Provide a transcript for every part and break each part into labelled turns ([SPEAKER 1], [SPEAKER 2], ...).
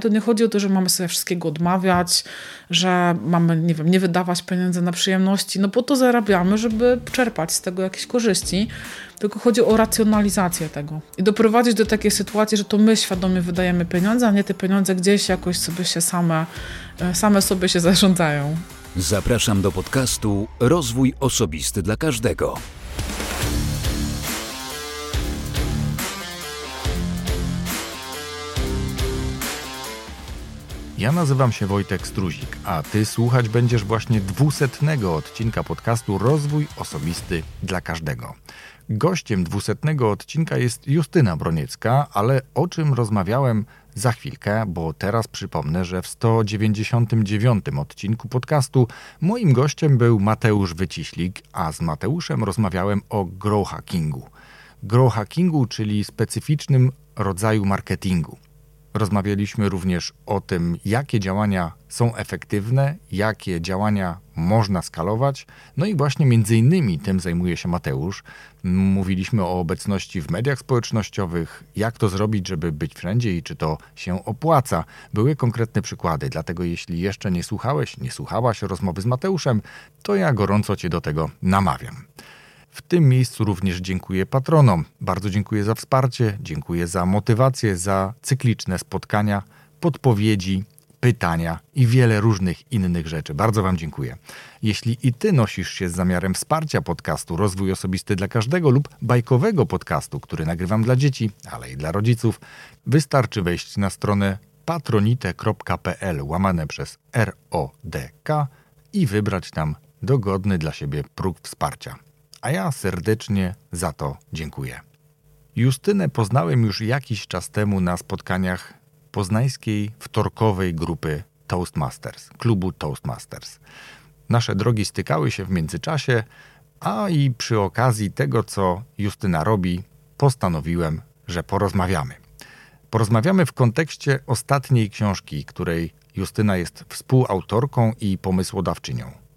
[SPEAKER 1] To nie chodzi o to, że mamy sobie wszystkiego odmawiać, że mamy, nie wiem, nie wydawać pieniędzy na przyjemności, no po to zarabiamy, żeby czerpać z tego jakieś korzyści, tylko chodzi o racjonalizację tego i doprowadzić do takiej sytuacji, że to my świadomie wydajemy pieniądze, a nie te pieniądze gdzieś jakoś sobie się same, e, same sobie się zarządzają.
[SPEAKER 2] Zapraszam do podcastu Rozwój Osobisty dla Każdego.
[SPEAKER 3] Ja nazywam się Wojtek Struzik, a ty słuchać będziesz właśnie dwusetnego odcinka podcastu Rozwój Osobisty dla Każdego. Gościem dwusetnego odcinka jest Justyna Broniecka, ale o czym rozmawiałem za chwilkę, bo teraz przypomnę, że w 199 odcinku podcastu moim gościem był Mateusz Wyciślik, a z Mateuszem rozmawiałem o grow hackingu. Grow hackingu, czyli specyficznym rodzaju marketingu. Rozmawialiśmy również o tym, jakie działania są efektywne, jakie działania można skalować. No i właśnie między innymi tym zajmuje się Mateusz. Mówiliśmy o obecności w mediach społecznościowych, jak to zrobić, żeby być wszędzie i czy to się opłaca. Były konkretne przykłady, dlatego jeśli jeszcze nie słuchałeś, nie słuchałaś rozmowy z Mateuszem, to ja gorąco Cię do tego namawiam. W tym miejscu również dziękuję patronom. Bardzo dziękuję za wsparcie, dziękuję za motywację, za cykliczne spotkania, podpowiedzi, pytania i wiele różnych innych rzeczy. Bardzo Wam dziękuję. Jeśli i Ty nosisz się z zamiarem wsparcia podcastu Rozwój Osobisty dla Każdego lub bajkowego podcastu, który nagrywam dla dzieci, ale i dla rodziców, wystarczy wejść na stronę patronite.pl łamane przez RODK i wybrać tam dogodny dla siebie próg wsparcia a ja serdecznie za to dziękuję. Justynę poznałem już jakiś czas temu na spotkaniach poznańskiej wtorkowej grupy Toastmasters, klubu Toastmasters. Nasze drogi stykały się w międzyczasie, a i przy okazji tego, co Justyna robi, postanowiłem, że porozmawiamy. Porozmawiamy w kontekście ostatniej książki, której Justyna jest współautorką i pomysłodawczynią.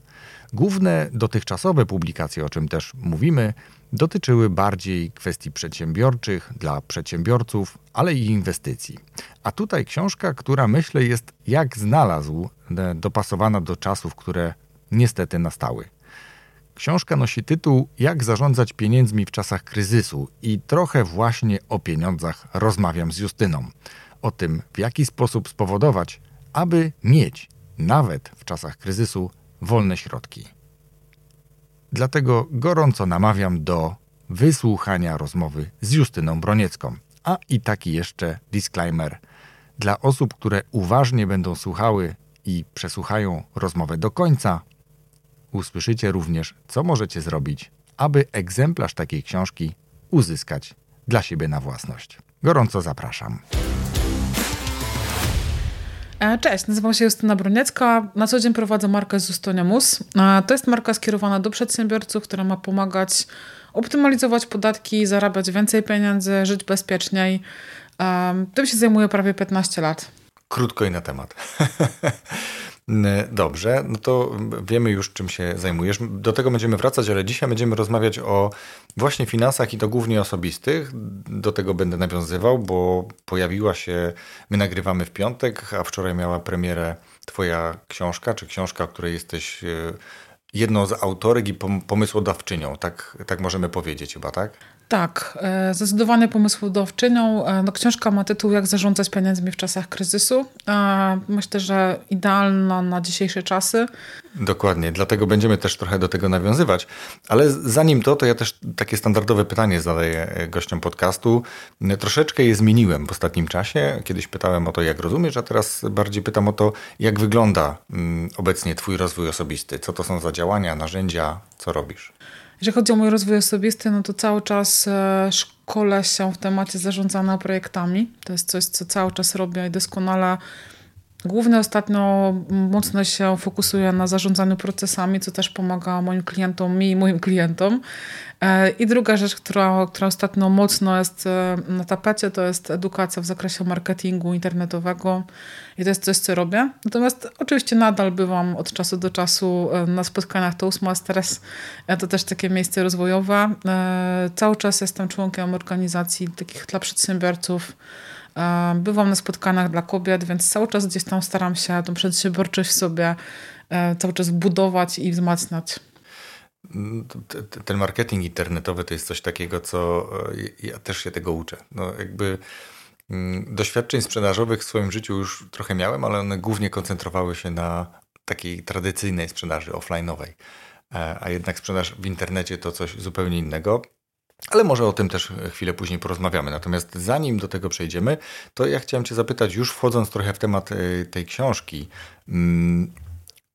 [SPEAKER 3] Główne dotychczasowe publikacje, o czym też mówimy, dotyczyły bardziej kwestii przedsiębiorczych, dla przedsiębiorców, ale i inwestycji. A tutaj książka, która myślę jest jak znalazł, e, dopasowana do czasów, które niestety nastały. Książka nosi tytuł Jak zarządzać pieniędzmi w czasach kryzysu i trochę właśnie o pieniądzach rozmawiam z Justyną. O tym, w jaki sposób spowodować, aby mieć, nawet w czasach kryzysu, wolne środki. Dlatego gorąco namawiam do wysłuchania rozmowy z Justyną Broniecką. A i taki jeszcze disclaimer. Dla osób, które uważnie będą słuchały i przesłuchają rozmowę do końca, usłyszycie również, co możecie zrobić, aby egzemplarz takiej książki uzyskać dla siebie na własność. Gorąco zapraszam.
[SPEAKER 1] E, cześć, nazywam się Justyna Broniecka. Na co dzień prowadzę markę Zustonia Mus. E, to jest marka skierowana do przedsiębiorców, która ma pomagać optymalizować podatki, zarabiać więcej pieniędzy, żyć bezpieczniej. E, tym się zajmuję prawie 15 lat.
[SPEAKER 3] Krótko i na temat. Dobrze, no to wiemy już, czym się zajmujesz. Do tego będziemy wracać, ale dzisiaj będziemy rozmawiać o właśnie finansach i to głównie osobistych. Do tego będę nawiązywał, bo pojawiła się, my nagrywamy w piątek, a wczoraj miała premierę Twoja książka, czy książka, której jesteś e, jedną z autorek i pomysłodawczynią, tak, tak możemy powiedzieć chyba, tak?
[SPEAKER 1] Tak, e, zdecydowanie pomysłodawczynią. E, no, książka ma tytuł Jak zarządzać pieniędzmi w czasach kryzysu. E, myślę, że idealna na dzisiejsze czasy.
[SPEAKER 3] Dokładnie, dlatego będziemy też trochę do tego nawiązywać. Ale zanim to, to ja też takie standardowe pytanie zadaję gościom podcastu. Troszeczkę je zmieniłem w ostatnim czasie. Kiedyś pytałem o to, jak rozumiesz, a teraz bardziej pytam o to, jak wygląda mm, obecnie Twój rozwój osobisty. Co to są za działania, narzędzia, co robisz?
[SPEAKER 1] Jeżeli chodzi o mój rozwój osobisty, no to cały czas e, szkole się w temacie zarządzania projektami. To jest coś, co cały czas robię i doskonale Głównie ostatnio mocno się fokusuję na zarządzaniu procesami, co też pomaga moim klientom, mi i moim klientom. E, I druga rzecz, która, która ostatnio mocno jest e, na tapecie, to jest edukacja w zakresie marketingu internetowego. I to jest coś, co robię. Natomiast oczywiście nadal bywam od czasu do czasu e, na spotkaniach Toastmasters. To też takie miejsce rozwojowe. Cały czas jestem członkiem organizacji takich dla przedsiębiorców bywam na spotkaniach dla kobiet, więc cały czas gdzieś tam staram się tą przedsiębiorczość w sobie e, cały czas budować i wzmacniać.
[SPEAKER 3] Ten marketing internetowy to jest coś takiego, co ja też się tego uczę. No jakby mm, doświadczeń sprzedażowych w swoim życiu już trochę miałem, ale one głównie koncentrowały się na takiej tradycyjnej sprzedaży offline'owej. E, a jednak sprzedaż w internecie to coś zupełnie innego. Ale może o tym też chwilę później porozmawiamy. Natomiast zanim do tego przejdziemy, to ja chciałem Cię zapytać, już wchodząc trochę w temat e, tej książki, mm,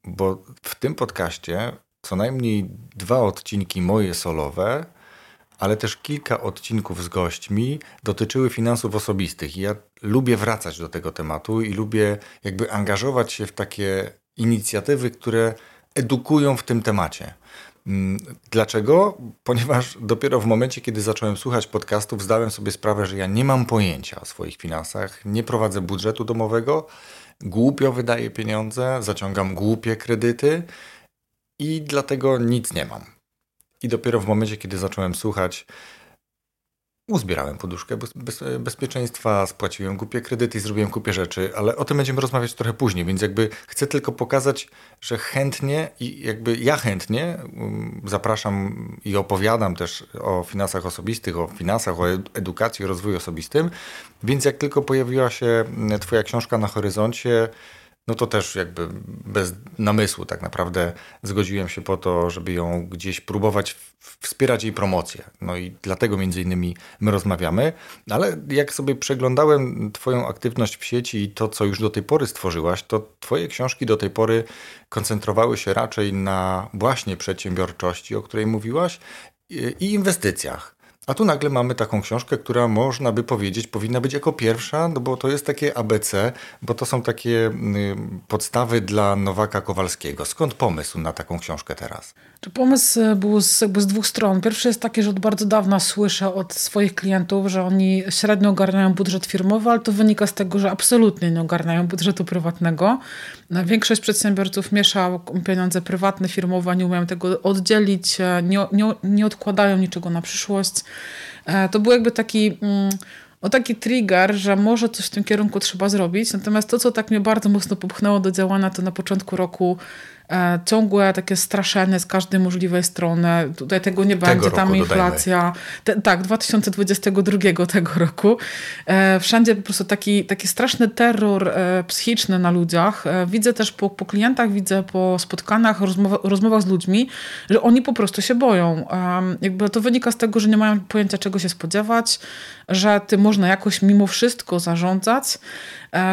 [SPEAKER 3] bo w tym podcaście co najmniej dwa odcinki moje solowe, ale też kilka odcinków z gośćmi dotyczyły finansów osobistych. I ja lubię wracać do tego tematu i lubię jakby angażować się w takie inicjatywy, które edukują w tym temacie. Mm, dlaczego? Ponieważ dopiero w momencie, kiedy zacząłem słuchać podcastów, zdałem sobie sprawę, że ja nie mam pojęcia o swoich finansach, nie prowadzę budżetu domowego, głupio wydaję pieniądze, zaciągam głupie kredyty i dlatego nic nie mam. I dopiero w momencie, kiedy zacząłem słuchać Uzbierałem poduszkę bez, bez, bezpieczeństwa, spłaciłem głupie kredyty i zrobiłem kupie rzeczy, ale o tym będziemy rozmawiać trochę później, więc jakby chcę tylko pokazać, że chętnie i jakby ja chętnie um, zapraszam i opowiadam też o finansach osobistych, o finansach, o edukacji, o rozwoju osobistym, więc jak tylko pojawiła się Twoja książka na horyzoncie, no to też jakby bez namysłu tak naprawdę zgodziłem się po to, żeby ją gdzieś próbować wspierać jej promocję. No i dlatego między innymi my rozmawiamy, ale jak sobie przeglądałem twoją aktywność w sieci i to, co już do tej pory stworzyłaś, to twoje książki do tej pory koncentrowały się raczej na właśnie przedsiębiorczości, o której mówiłaś, i inwestycjach. A tu nagle mamy taką książkę, która można by powiedzieć powinna być jako pierwsza, no bo to jest takie ABC, bo to są takie y, podstawy dla Nowaka Kowalskiego. Skąd pomysł na taką książkę teraz?
[SPEAKER 1] Pomysł e, był z, jakby z dwóch stron. Pierwszy jest taki, że od bardzo dawna słyszę od swoich klientów, że oni średnio ogarniają budżet firmowy, ale to wynika z tego, że absolutnie nie ogarniają budżetu prywatnego. Większość przedsiębiorców miesza pieniądze prywatne, firmowe, nie umieją tego oddzielić, e, nie, nie, nie odkładają niczego na przyszłość. E, to był jakby taki... Mm, o taki trigger, że może coś w tym kierunku trzeba zrobić. Natomiast to, co tak mnie bardzo mocno popchnęło do działania, to na początku roku ciągłe takie straszenie z każdej możliwej strony. Tutaj tego nie tego będzie, tam inflacja. Te, tak, 2022 tego roku. E, wszędzie po prostu taki, taki straszny terror e, psychiczny na ludziach. Widzę też po, po klientach, widzę po spotkaniach, rozmowa, rozmowach z ludźmi, że oni po prostu się boją. Jakby to wynika z tego, że nie mają pojęcia czego się spodziewać, że ty można jakoś mimo wszystko zarządzać,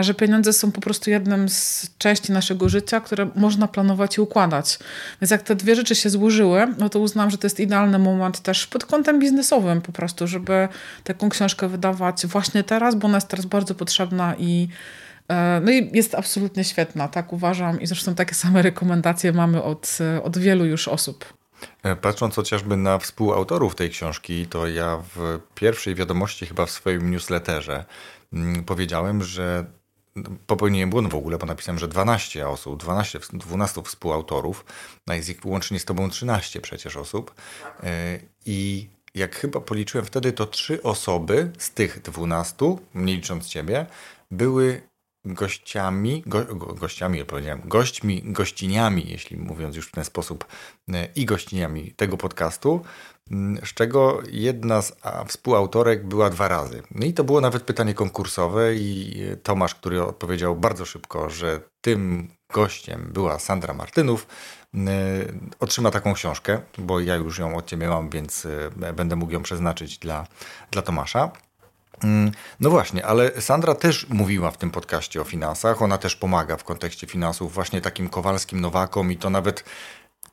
[SPEAKER 1] że pieniądze są po prostu jednym z części naszego życia, które można planować i układać. Więc jak te dwie rzeczy się złożyły, no to uznam, że to jest idealny moment też pod kątem biznesowym po prostu, żeby taką książkę wydawać właśnie teraz, bo ona jest teraz bardzo potrzebna i e, no i jest absolutnie świetna, tak uważam. I zresztą takie same rekomendacje mamy od, od wielu już osób.
[SPEAKER 3] E, patrząc chociażby na współautorów tej książki, to ja w pierwszej wiadomości, chyba w swoim newsletterze, mm, powiedziałem, że popełniłem błąd w ogóle, bo napisałem, że 12 osób, 12, 12 współautorów, a jest ich łącznie z tobą 13 przecież osób. E, I jak chyba policzyłem wtedy, to trzy osoby z tych 12, nie licząc ciebie, były gościami, go, gościami, powiedziałem, gośćmi, gościniami, jeśli mówiąc już w ten sposób, e, i gościniami tego podcastu, z czego jedna z współautorek była dwa razy. No i to było nawet pytanie konkursowe i Tomasz, który odpowiedział bardzo szybko, że tym gościem była Sandra Martynów, otrzyma taką książkę, bo ja już ją od Ciebie mam, więc e, będę mógł ją przeznaczyć dla, dla Tomasza. Mm, no właśnie, ale Sandra też mówiła w tym podcaście o finansach. Ona też pomaga w kontekście finansów właśnie takim kowalskim nowakom i to nawet,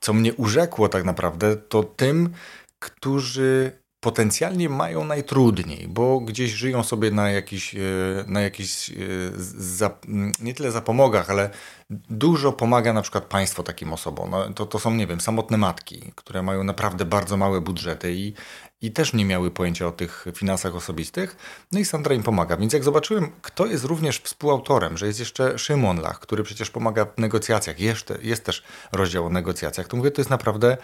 [SPEAKER 3] co mnie urzekło tak naprawdę, to tym, którzy potencjalnie mają najtrudniej, bo gdzieś żyją sobie na jakichś, e, na jakichś e, nie tyle zapomogach, ale dużo pomaga na przykład państwo takim osobom. No, to, to są, nie wiem, samotne matki, które mają naprawdę bardzo małe budżety i, i też nie miały pojęcia o tych finansach osobistych. No i Sandra im pomaga. Więc jak zobaczyłem, kto jest również współautorem, że jest jeszcze Szymon Lach, który przecież pomaga w negocjacjach, jeszcze, jest też rozdział o negocjacjach, to mówię, to jest naprawdę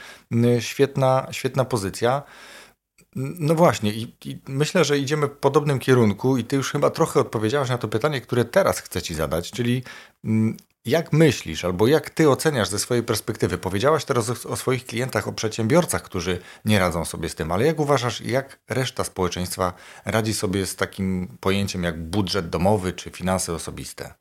[SPEAKER 3] świetna, świetna pozycja. No właśnie, i, i, myślę, że idziemy w podobnym kierunku, i ty już chyba trochę odpowiedziałaś na to pytanie, które teraz chcę ci zadać, czyli mm, jak myślisz, albo jak ty oceniasz ze swojej perspektywy? Powiedziałaś teraz o, swoich klientach, o przedsiębiorcach, którzy nie radzą sobie z tym, ale jak uważasz, jak reszta społeczeństwa radzi sobie z takim pojęciem jak budżet domowy czy finanse osobiste?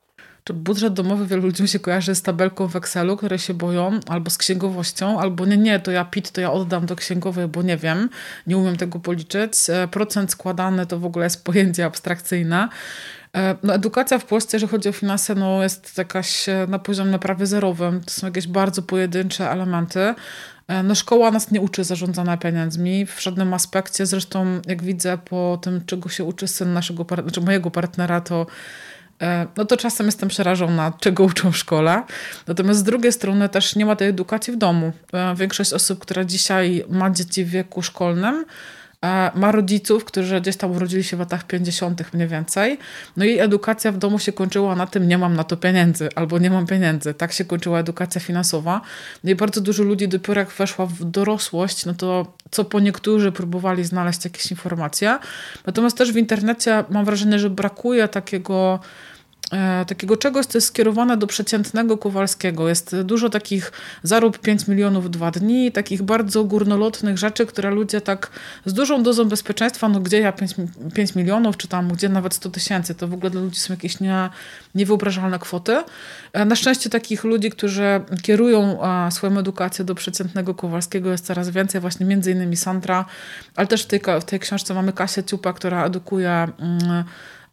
[SPEAKER 1] Czy budżet domowy wielu ludzi się kojarzy z tabelką w Excelu, które się boją, albo z księgowością, albo nie, nie, to ja PIT, to ja oddam do księgowej, bo nie wiem, nie umiem tego policzyć. E, procent składany to w ogóle jest pojęcie abstrakcyjne. E, no, edukacja w Polsce, jeżeli chodzi o finanse, no, jest jakaś e, na poziomie prawie zerowym. To są jakieś bardzo pojedyncze elementy. No, szkoła nas nie uczy zarządzania pieniędzmi w żadnym aspekcie. Zresztą, jak widzę po tym, czego się uczy syn naszego, znaczy mojego partnera, to no to czasem jestem przerażona, czego uczą w szkole. Natomiast z drugiej strony też nie ma tej edukacji w domu. E, większość osób, która dzisiaj ma dzieci w wieku szkolnym, E, ma rodziców, którzy gdzieś tam urodzili się w latach 50. mniej więcej. No i edukacja w domu się kończyła na tym, nie mam na to pieniędzy albo nie mam pieniędzy. Tak się kończyła edukacja finansowa. No i bardzo dużo ludzi dopiero jak weszła w dorosłość, no to co po niektórzy próbowali znaleźć jakieś informacje. Natomiast też w internecie mam wrażenie, że brakuje takiego E, takiego czegoś, co jest skierowane do przeciętnego Kowalskiego. Jest dużo takich zarób 5 milionów dwa dni, takich bardzo górnolotnych rzeczy, które ludzie tak z dużą dozą bezpieczeństwa, no gdzie ja 5, 5 milionów, czy tam gdzie nawet 100 tysięcy, to w ogóle dla ludzi są jakieś nie, niewyobrażalne kwoty. E, na szczęście takich ludzi, którzy kierują swoją edukację do przeciętnego Kowalskiego jest coraz więcej, właśnie między innymi Sandra, ale też w tej, w tej książce mamy Kasię Ciupa, która edukuje mm,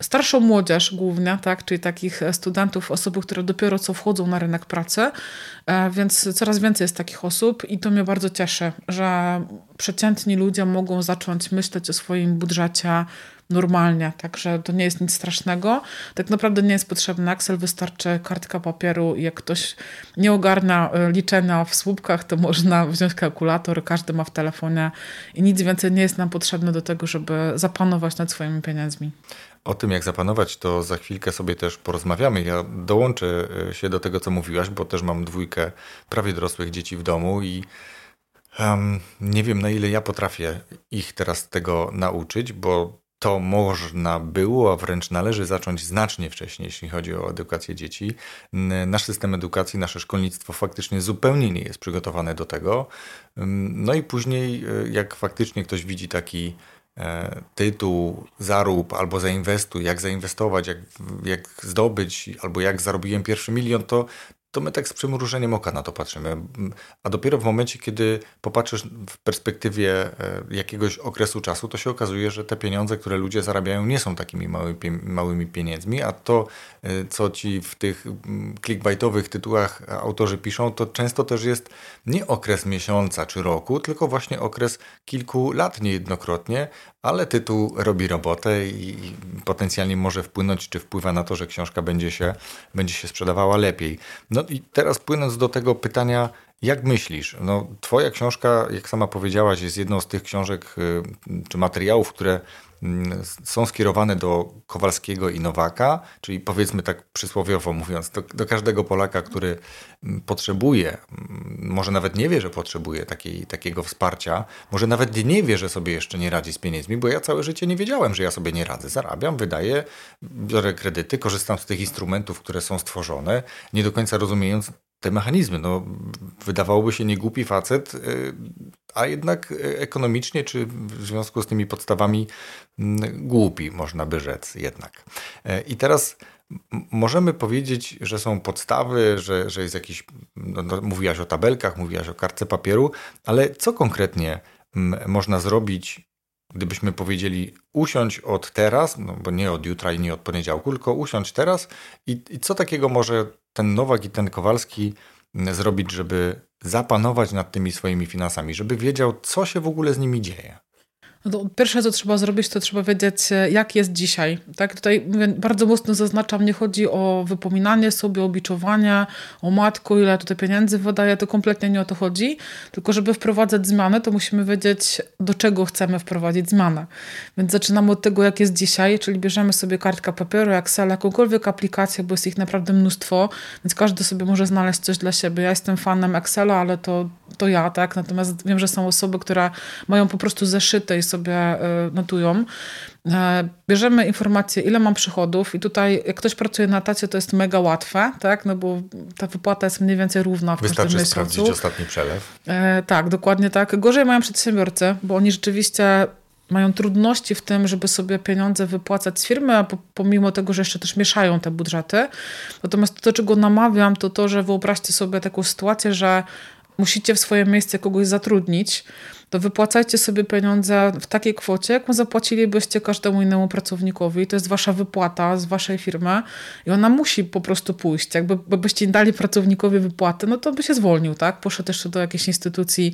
[SPEAKER 1] starszą młodzież głównie, tak, czyli takich studentów, osoby, które dopiero co wchodzą na rynek pracy, e, więc coraz więcej jest takich osób i to mnie bardzo cieszy, że przeciętni ludzie mogą zacząć myśleć o swoim budżecie normalnie, także to nie jest nic strasznego. Tak naprawdę nie jest potrzebny Excel, wystarczy kartka papieru i jak ktoś nie ogarnia e, liczenia w słupkach, to można wziąć kalkulator, każdy ma w telefonie i nic więcej nie jest nam potrzebne do tego, żeby zapanować nad swoimi pieniędzmi.
[SPEAKER 3] O tym, jak zapanować, to za chwilkę sobie też porozmawiamy. Ja dołączę e, się do tego, co mówiłaś, bo też mam dwójkę prawie dorosłych dzieci w domu i um, nie wiem, na ile ja potrafię ich teraz tego nauczyć, bo to można było, a wręcz należy zacząć znacznie wcześniej, jeśli chodzi o edukację dzieci. Nasz system edukacji, nasze szkolnictwo faktycznie zupełnie nie jest przygotowane do tego. No i później, e, jak faktycznie ktoś widzi taki tytuł, zarób albo zainwestuj, jak zainwestować, jak, jak zdobyć, albo jak zarobiłem pierwszy milion, to, to my tak z przymrużeniem oka na to patrzymy. A dopiero w momencie, kiedy popatrzysz w perspektywie e, jakiegoś okresu czasu, to się okazuje, że te pieniądze, które ludzie zarabiają, nie są takimi małymi, pieniędzmi, a to, e, co ci w tych clickbaitowych tytułach autorzy piszą, to często też jest nie okres miesiąca czy roku, tylko właśnie okres kilku lat niejednokrotnie, ale tytuł robi robotę i potencjalnie może wpłynąć, czy wpływa na to, że książka będzie się, będzie się sprzedawała lepiej. No i teraz płynąc do tego pytania, jak myślisz? No, twoja książka, jak sama powiedziałaś, jest jedną z tych książek y, czy materiałów, które są skierowane do Kowalskiego i Nowaka, czyli powiedzmy tak przysłowiowo mówiąc, do, do, każdego Polaka, który mm, potrzebuje, mm, może nawet nie wie, że potrzebuje takiej, takiego wsparcia, może nawet nie wie, że sobie jeszcze nie radzi z pieniędzmi, bo ja całe życie nie wiedziałem, że ja sobie nie radzę. Zarabiam, wydaję, biorę kredyty, korzystam z tych instrumentów, które są stworzone, nie do końca rozumiejąc te mechanizmy. No, wydawałoby się niegłupi facet, y, a jednak ekonomicznie, czy w związku z tymi podstawami mm, głupi, można by rzec jednak. E, I teraz możemy powiedzieć, że są podstawy, że, że jest jakiś, no, no, mówiłaś o tabelkach, mówiłaś o kartce papieru, ale co konkretnie można zrobić, gdybyśmy powiedzieli usiąść od teraz, no bo nie od jutra i nie od poniedziałku, tylko usiąść teraz i, i co takiego może ten Nowak i ten Kowalski zrobić, żeby zapanować nad tymi swoimi finansami, żeby wiedział, co się w ogóle z nimi dzieje?
[SPEAKER 1] No pierwsze, co trzeba zrobić, to trzeba wiedzieć, jak jest dzisiaj. Tak? Tutaj bardzo mocno zaznaczam, nie chodzi o wypominanie sobie, o biczowanie, o matku, ile tutaj pieniędzy wydaje, to kompletnie nie o to chodzi. Tylko żeby wprowadzać zmiany, to musimy wiedzieć, do czego chcemy wprowadzić zmianę. Więc zaczynamy od tego, jak jest dzisiaj, czyli bierzemy sobie kartkę papieru, Excel, jakąkolwiek aplikację, bo jest ich naprawdę mnóstwo, więc każdy sobie może znaleźć coś dla siebie. Ja jestem fanem Excela, ale to, to ja, tak? Natomiast wiem, że są osoby, które mają po prostu zeszyte i sobie notują. Bierzemy informacje, ile mam przychodów i tutaj jak ktoś pracuje na tacie, to jest mega łatwe, tak? No bo ta wypłata jest mniej więcej równa w
[SPEAKER 3] Wystarczy
[SPEAKER 1] każdym
[SPEAKER 3] miesiącu. sprawdzić ostatni przelew.
[SPEAKER 1] tak, dokładnie tak. Gorzej mają przedsiębiorcy, bo oni rzeczywiście mają trudności w tym, żeby sobie pieniądze wypłacać z firmy, a pomimo tego, że jeszcze też mieszają te budżety. Natomiast to, czego namawiam, to to, że wyobraźcie sobie taką sytuację, że musicie w swoje miejsce kogoś zatrudnić, to wypłacajcie sobie pieniądze w takiej kwocie, jaką zapłacilibyście każdemu innemu pracownikowi. To jest wasza wypłata z waszej firmy i ona musi po prostu pójść. Jakby byście dali pracownikowi wypłatę, no to by się zwolnił, tak? Poszedł jeszcze do jakiejś instytucji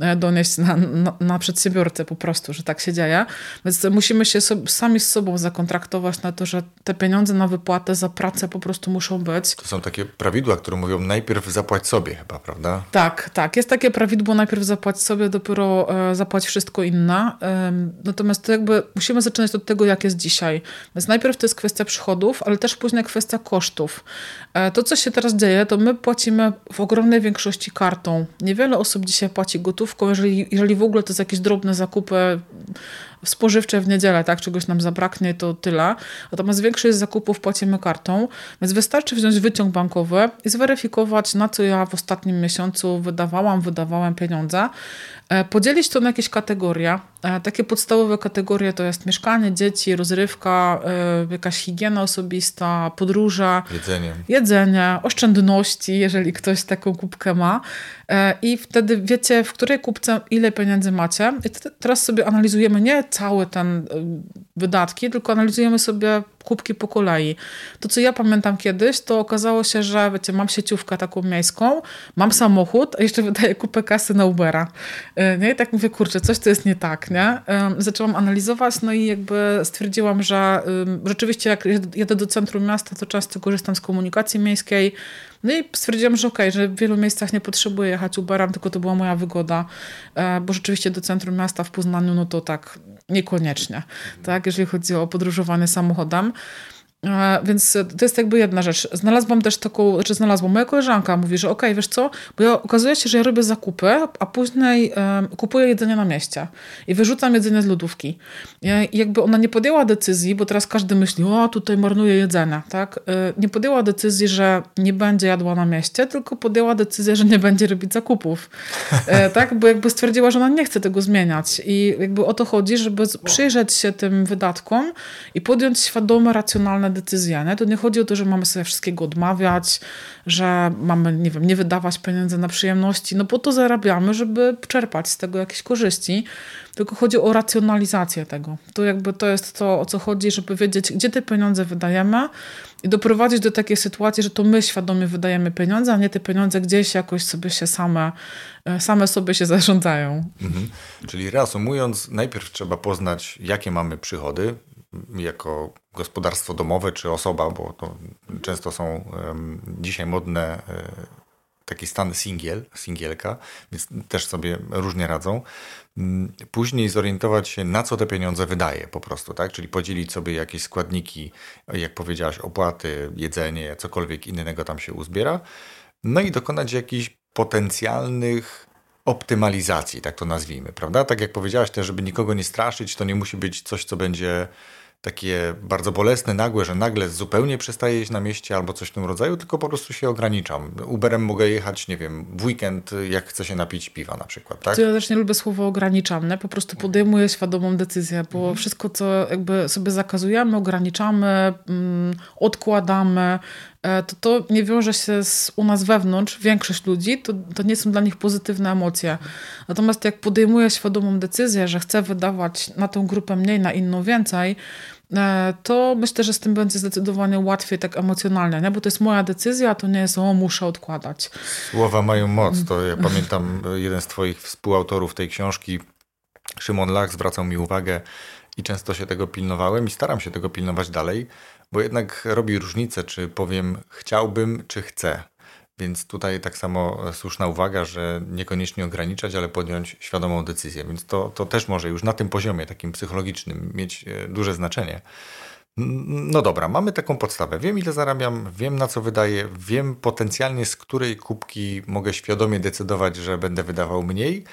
[SPEAKER 1] e, donieść na, na, na przedsiębiorcę po prostu, że tak się dzieje. Więc musimy się sami z sobą zakontraktować na to, że te pieniądze na wypłatę za pracę po prostu muszą być.
[SPEAKER 3] To są takie prawidła, które mówią najpierw zapłać sobie chyba, prawda?
[SPEAKER 1] Tak, tak. Jest takie prawidło najpierw zapłać sobie, dopiero E, zapłać wszystko inna. Natomiast to jakby musimy zaczynać od tego, jak jest dzisiaj. Więc najpierw to jest kwestia przychodów, ale też później kwestia kosztów. E, to, co się teraz dzieje, to my płacimy w ogromnej większości kartą. Niewiele osób dzisiaj płaci gotówką, jeżeli, jeżeli w ogóle to jest jakieś drobne zakupy spożywcze w niedzielę, tak, czegoś nam zabraknie, to tyle. Natomiast większość zakupów płacimy kartą, więc wystarczy wziąć wyciąg bankowy i zweryfikować, na co ja w ostatnim miesiącu wydawałam, wydawałem pieniądze. E, podzielić to na jakieś kategorie. E, takie podstawowe kategorie to jest mieszkanie, dzieci, rozrywka, e, jakaś higiena osobista, podróże,
[SPEAKER 3] jedzenie,
[SPEAKER 1] jedzenie oszczędności, jeżeli ktoś taką kubkę ma. I wtedy wiecie, w której kubce ile pieniędzy macie. I teraz sobie analizujemy nie cały ten wydatki, tylko analizujemy sobie kubki po kolei. To, co ja pamiętam kiedyś, to okazało się, że wiecie, mam sieciówkę taką miejską, mam samochód, a jeszcze wydaję kupę kasy na Ubera. E, nie? I tak mówię, kurczę, coś tu jest nie tak, nie? Zaczęłam analizować, no i jakby stwierdziłam, że rzeczywiście jak jedę do centrum miasta, to często korzystam z komunikacji miejskiej, no i stwierdziłam, że okej, okay, że w wielu miejscach nie potrzebuję jechać Uberem, tylko to była moja wygoda, e, bo rzeczywiście do centrum miasta w Poznaniu, no to tak niekoniecznie, tak, jeżeli chodzi o podróżowanie samochodem. E, więc to jest jakby jedna rzecz. Znalazłam też taką, znaczy znalazłam, moja koleżanka mówi, że okej, okay, wiesz co, bo ja, okazuje się, że ja robię zakupy, a później um, kupuję jedzenie na mieście i wyrzucam jedzenie z lodówki. I jakby ona nie podjęła decyzji, bo teraz każdy myśli, o tutaj marnuje jedzenie, tak? E, nie podjęła decyzji, że nie będzie jadła na mieście, tylko podjęła decyzję, że nie będzie robić zakupów, e, tak? Bo jakby stwierdziła, że ona nie chce tego zmieniać i jakby o to chodzi, żeby przyjrzeć się tym wydatkom i podjąć świadome, racjonalne decyzja. Nie? To nie chodzi o to, że mamy sobie wszystkiego odmawiać, że mamy, nie wiem, nie wydawać pieniędzy na przyjemności, no po to zarabiamy, żeby czerpać z tego jakieś korzyści, tylko chodzi o racjonalizację tego. To jakby to jest to, o co chodzi, żeby wiedzieć, gdzie te pieniądze wydajemy i doprowadzić do takiej sytuacji, że to my świadomie wydajemy pieniądze, a nie te pieniądze gdzieś jakoś sobie się same, e, same sobie się zarządzają. Mhm.
[SPEAKER 3] Czyli reasumując, najpierw trzeba poznać, jakie mamy przychody, jako gospodarstwo domowe czy osoba, bo to często są dzisiaj modne e, taki stan singiel, singielka, więc też sobie różnie radzą. Mm, później zorientować się, na co te pieniądze wydaje po prostu, tak? Czyli podzielić sobie jakieś składniki, jak powiedziałaś, opłaty, jedzenie, cokolwiek innego tam się uzbiera. No i dokonać jakichś potencjalnych optymalizacji, tak to nazwijmy, prawda? Tak jak powiedziałaś też, żeby nikogo nie straszyć, to nie musi być coś, co będzie takie bardzo bolesne, nagłe, że nagle zupełnie przestaję jeść na mieście albo coś w tym rodzaju, tylko po prostu się ograniczam. Uberem mogę jechać, nie wiem, w weekend, jak chcę się napić piwa na przykład, tak?
[SPEAKER 1] Ja też nie lubię słowo ograniczam, nie? po prostu podejmuję świadomą decyzję, bo mhm. wszystko, co jakby sobie zakazujemy, ograniczamy, mm, odkładamy, to to nie wiąże się z, u nas wewnątrz, większość ludzi, to, to nie są dla nich pozytywne emocje. Natomiast jak podejmuję świadomą decyzję, że chcę wydawać na tą grupę mniej, na inną więcej, E, to myślę, że z tym będzie zdecydowanie łatwiej tak emocjonalnie, nie? bo to jest moja decyzja, to nie jest o, muszę odkładać.
[SPEAKER 3] Słowa mają moc. To ja pamiętam e, jeden z twoich współautorów tej książki, Szymon Lach, zwracał mi uwagę i często się tego pilnowałem i staram się tego pilnować dalej, bo jednak robi różnicę, czy powiem chciałbym, czy chcę. Więc tutaj tak samo słuszna uwaga, że niekoniecznie ograniczać, ale podjąć świadomą decyzję. Więc to, to też może już na tym poziomie takim psychologicznym mieć e, duże znaczenie. No dobra, mamy taką podstawę. Wiem, ile zarabiam, wiem, na co wydaję, wiem potencjalnie, z której kubki mogę świadomie decydować, że będę wydawał mniej.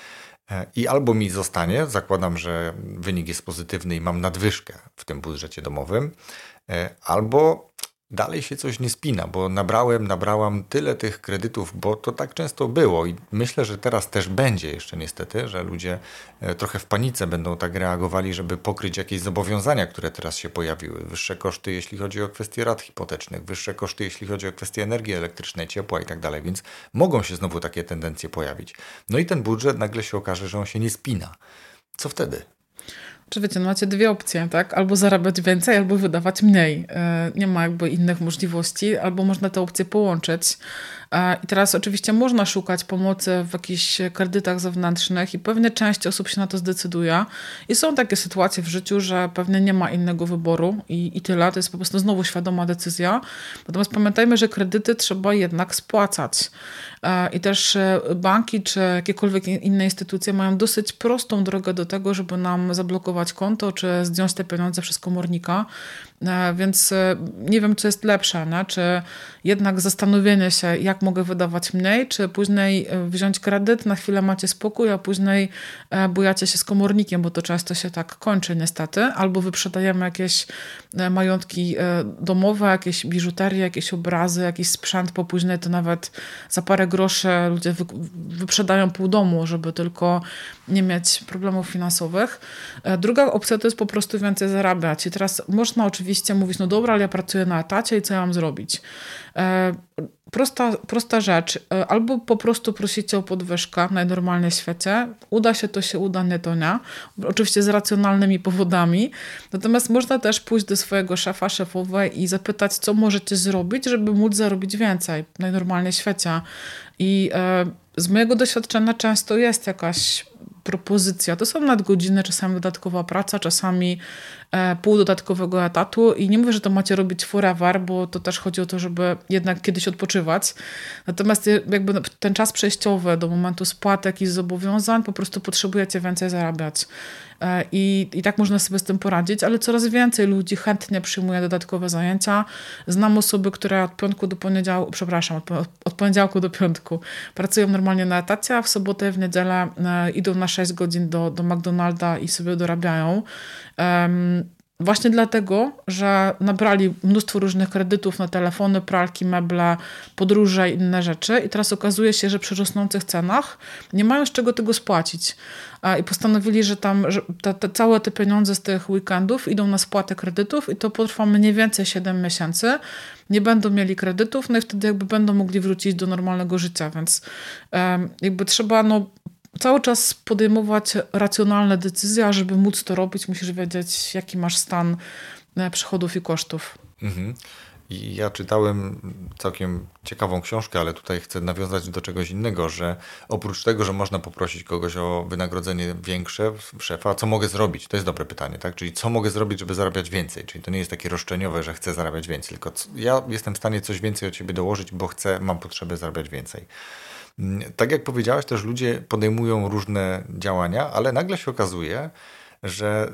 [SPEAKER 3] E, I albo mi zostanie, zakładam, że wynik jest pozytywny i mam nadwyżkę w tym budżecie domowym, e, albo dalej się coś nie spina, bo nabrałem, nabrałam tyle tych kredytów, bo to tak często było i myślę, że teraz też będzie jeszcze niestety, że ludzie e, trochę w panice będą tak reagowali, żeby pokryć jakieś zobowiązania, które teraz się pojawiły. Wyższe koszty, jeśli chodzi o kwestie rat hipotecznych, wyższe koszty, jeśli chodzi o kwestie energii elektrycznej, ciepła i tak dalej, więc mogą się znowu takie tendencje pojawić. No i ten budżet nagle się okaże, że on się nie spina. Co wtedy?
[SPEAKER 1] Czy wiecie, no macie dwie opcje, tak? Albo zarabiać więcej, albo wydawać mniej. E, nie ma jakby innych możliwości, albo można te opcje połączyć. I teraz oczywiście można szukać pomocy w jakichś kredytach zewnętrznych i pewnie część osób się na to zdecyduje. I są takie sytuacje w życiu, że pewnie nie ma innego wyboru i, i tyle. To jest po prostu znowu świadoma decyzja. Natomiast pamiętajmy, że kredyty trzeba jednak spłacać. I też e, banki czy jakiekolwiek inne instytucje mają dosyć prostą drogę do tego, żeby nam zablokować konto czy zdjąć te pieniądze przez komornika. E, więc nie wiem, co jest lepsze, czy jednak zastanowienie się, jak mogę wydawać mniej, czy później wziąć kredyt, na chwilę macie spokój, a później bujacie się z komornikiem, bo to często się tak kończy niestety, albo wyprzedajemy jakieś majątki domowe, jakieś biżuterie, jakieś obrazy, jakiś sprzęt, bo później to nawet za parę groszy ludzie wy, wyprzedają pół domu, żeby tylko nie mieć problemów finansowych. E, druga opcja to jest po prostu więcej zarabiać. I teraz można oczywiście mówić, no dobra, ale ja pracuję na etacie i co ja mam zrobić? E, prosta, prosta rzecz. E, albo po prostu prosicie o podwyżkę najnormalniej w świecie. Uda się, to się uda, nie to nie. Oczywiście z racjonalnymi powodami. Natomiast można też pójść do swojego szefa, szefowej i zapytać, co możecie zrobić, żeby móc zarobić więcej najnormalniej w świecie. I e, z mojego doświadczenia często jest jakaś propozycja. To są nadgodziny, czasami dodatkowa praca, czasami pół dodatkowego etatu i nie mówię, że to macie robić forever, bo to też chodzi o to, żeby jednak kiedyś odpoczywać. Natomiast jakby ten czas przejściowy do momentu spłatek i zobowiązań po prostu potrzebujecie więcej zarabiać. E, I, I tak można sobie z tym poradzić, ale coraz więcej ludzi chętnie przyjmuje dodatkowe zajęcia. Znam osoby, które od piątku do poniedziałku, przepraszam, od, od poniedziałku do piątku pracują normalnie na etacie, a w sobotę i w niedzielę e, idą na 6 godzin do, do McDonalda i sobie dorabiają. Właśnie dlatego, że nabrali mnóstwo różnych kredytów na telefony, pralki, meble, podróże i inne rzeczy, i teraz okazuje się, że przy rosnących cenach nie mają z czego tego spłacić. I postanowili, że tam że te, te, całe te pieniądze z tych weekendów idą na spłatę kredytów, i to potrwa mniej więcej 7 miesięcy. Nie będą mieli kredytów, no i wtedy jakby będą mogli wrócić do normalnego życia, więc um, jakby trzeba no, cały czas podejmować racjonalne decyzje, a żeby móc to robić, musisz wiedzieć, jaki masz stan e, przychodów i kosztów. Mhm.
[SPEAKER 3] I ja czytałem całkiem ciekawą książkę, ale tutaj chcę nawiązać do czegoś innego, że oprócz tego, że można poprosić kogoś o wynagrodzenie większe, szefa, co mogę zrobić? To jest dobre pytanie, tak? Czyli co mogę zrobić, żeby zarabiać więcej? Czyli to nie jest takie roszczeniowe, że chcę zarabiać więcej, tylko ja jestem w stanie coś więcej od ciebie dołożyć, bo chcę, mam potrzebę zarabiać więcej. Tak jak powiedziałaś, też ludzie podejmują różne działania, ale nagle się okazuje, że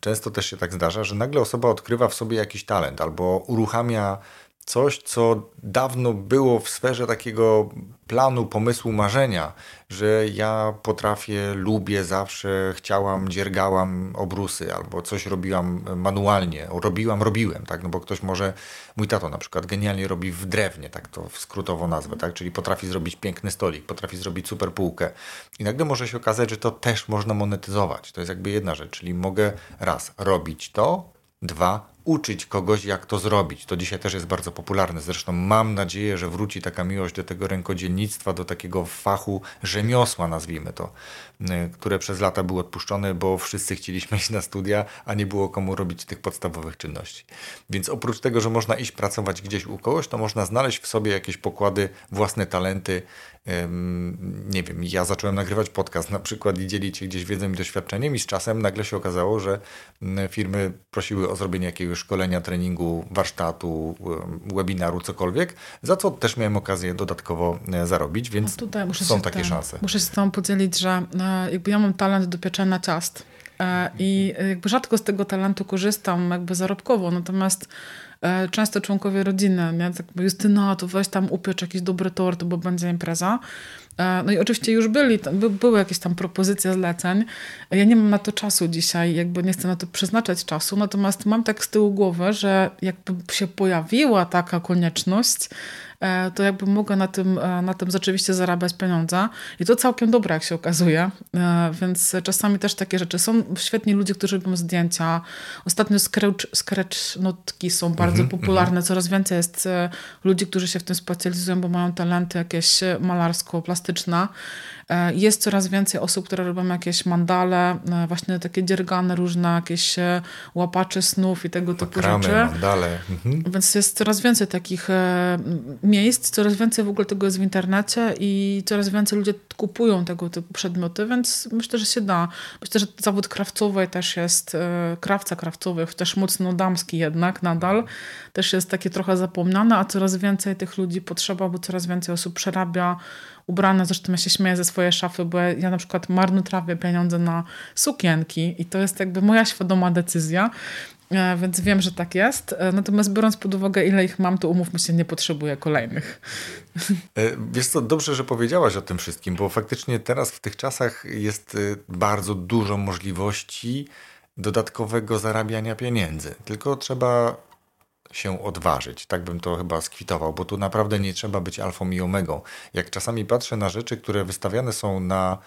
[SPEAKER 3] często też się tak zdarza, że nagle osoba odkrywa w sobie jakiś talent albo uruchamia coś, co dawno było w sferze takiego planu, pomysłu, marzenia, że ja potrafię, lubię, zawsze chciałam, dziergałam obrusy albo coś robiłam manualnie, robiłam, robiłem, tak, no bo ktoś może, mój tato na przykład genialnie robi w drewnie, tak to skrótowo nazwę, tak, czyli potrafi zrobić piękny stolik, potrafi zrobić super półkę. I nagle może się okazać, że to też można monetyzować, to jest jakby jedna rzecz, czyli mogę raz robić to, dwa uczyć kogoś, jak to zrobić. To dzisiaj też jest bardzo popularne. Zresztą mam nadzieję, że wróci taka miłość do tego rękodzielnictwa, do takiego fachu rzemiosła, nazwijmy to, y, które przez lata było odpuszczone, bo wszyscy chcieliśmy iść na studia, a nie było komu robić tych podstawowych czynności. Więc oprócz tego, że można iść pracować gdzieś u kogoś, to można znaleźć w sobie jakieś pokłady, własne talenty, nie wiem, ja zacząłem nagrywać podcast na przykład i dzielić się gdzieś wiedzą i doświadczeniem i z czasem nagle się okazało, że mm, firmy prosiły o zrobienie jakiegoś szkolenia, treningu, warsztatu, webinaru, cokolwiek, za co też miałem okazję dodatkowo e, zarobić, więc no są takie ten, szanse.
[SPEAKER 1] Muszę się z Tobą podzielić, że e, jakby ja mam talent do pieczenia ciast e, i jakby rzadko z tego talentu korzystam jakby zarobkowo, natomiast często członkowie rodziny, nie? Tak, Justyna, to weź tam upiecz jakiś dobry tort, bo będzie impreza. No i oczywiście już byli, by, były jakieś tam propozycje zleceń. Ja nie mam na to czasu dzisiaj, jakby nie chcę na to przeznaczać czasu, natomiast mam tak z tyłu głowy, że jakby się pojawiła taka konieczność, to jakby mogę na tym, e, na tym rzeczywiście zarabiać pieniądze. I to całkiem dobre, jak się okazuje. E, więc czasami też takie rzeczy. Są świetni ludzie, którzy robią zdjęcia. Ostatnio scratch, scratch notki są bardzo mm -hmm, popularne. Coraz więcej jest ludzi, którzy się w tym specjalizują, bo mają talenty jakieś malarsko-plastyczne. E, jest coraz więcej osób, które robią jakieś mandale, e, właśnie takie dziergane różne, jakieś e, łapacze snów i tego typu rzeczy.
[SPEAKER 3] mandale. Mhm.
[SPEAKER 1] Więc jest coraz więcej takich miejsc, coraz więcej w ogóle tego jest w internecie i coraz więcej ludzie kupują tego typu przedmioty, więc myślę, że się da. Myślę, że zawód krawcowy też jest, krawca krawcowy, też mocno damski jednak nadal, też jest takie trochę zapomniane, a coraz więcej tych ludzi potrzeba, bo coraz więcej osób przerabia ubrana, zresztą ja się śmieję ze swojej szafy, bo ja na przykład marnotrawię pieniądze na sukienki i to jest jakby moja świadoma decyzja, e, więc wiem, że tak jest. E, natomiast biorąc pod uwagę, ile ich mam, to umówmy się, nie potrzebuję kolejnych.
[SPEAKER 3] E, wiesz co, dobrze, że powiedziałaś o tym wszystkim, bo faktycznie teraz w tych czasach jest bardzo dużo możliwości dodatkowego zarabiania pieniędzy. Tylko trzeba się odważyć. Tak bym to chyba skwitował, bo tu naprawdę nie trzeba być alfą i omegą. Jak czasami patrzę na rzeczy, które wystawiane są na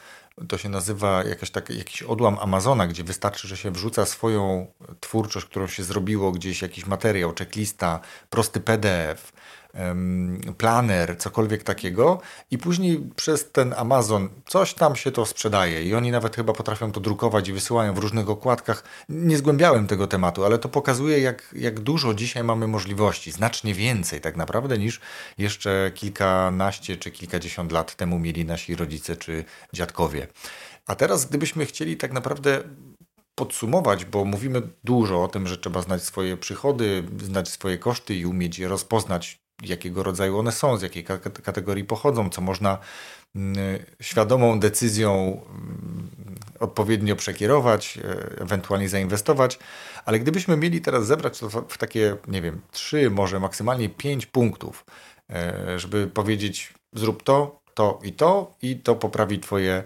[SPEAKER 3] to się nazywa jakaś tak, jakiś odłam Amazona, gdzie wystarczy, że się wrzuca swoją twórczość, którą się zrobiło, gdzieś jakiś materiał, checklista, prosty PDF, planer, cokolwiek takiego i później przez ten Amazon coś tam się to sprzedaje i oni nawet chyba potrafią to drukować i wysyłają w różnych okładkach. Nie zgłębiałem tego tematu, ale to pokazuje jak, jak dużo dzisiaj mamy możliwości, znacznie więcej tak naprawdę niż jeszcze kilkanaście czy kilkadziesiąt lat temu mieli nasi rodzice czy dziadkowie. A teraz gdybyśmy chcieli tak naprawdę podsumować, bo mówimy dużo o tym, że trzeba znać swoje przychody, znać swoje koszty i umieć je rozpoznać jakiego rodzaju one są, z jakiej kategorii pochodzą, co można mm, świadomą decyzją mm, odpowiednio przekierować, e, ewentualnie zainwestować. Ale gdybyśmy mieli teraz zebrać to w takie, nie wiem, trzy, może maksymalnie pięć punktów, e, żeby powiedzieć, zrób to, to i to, i to poprawi Twoje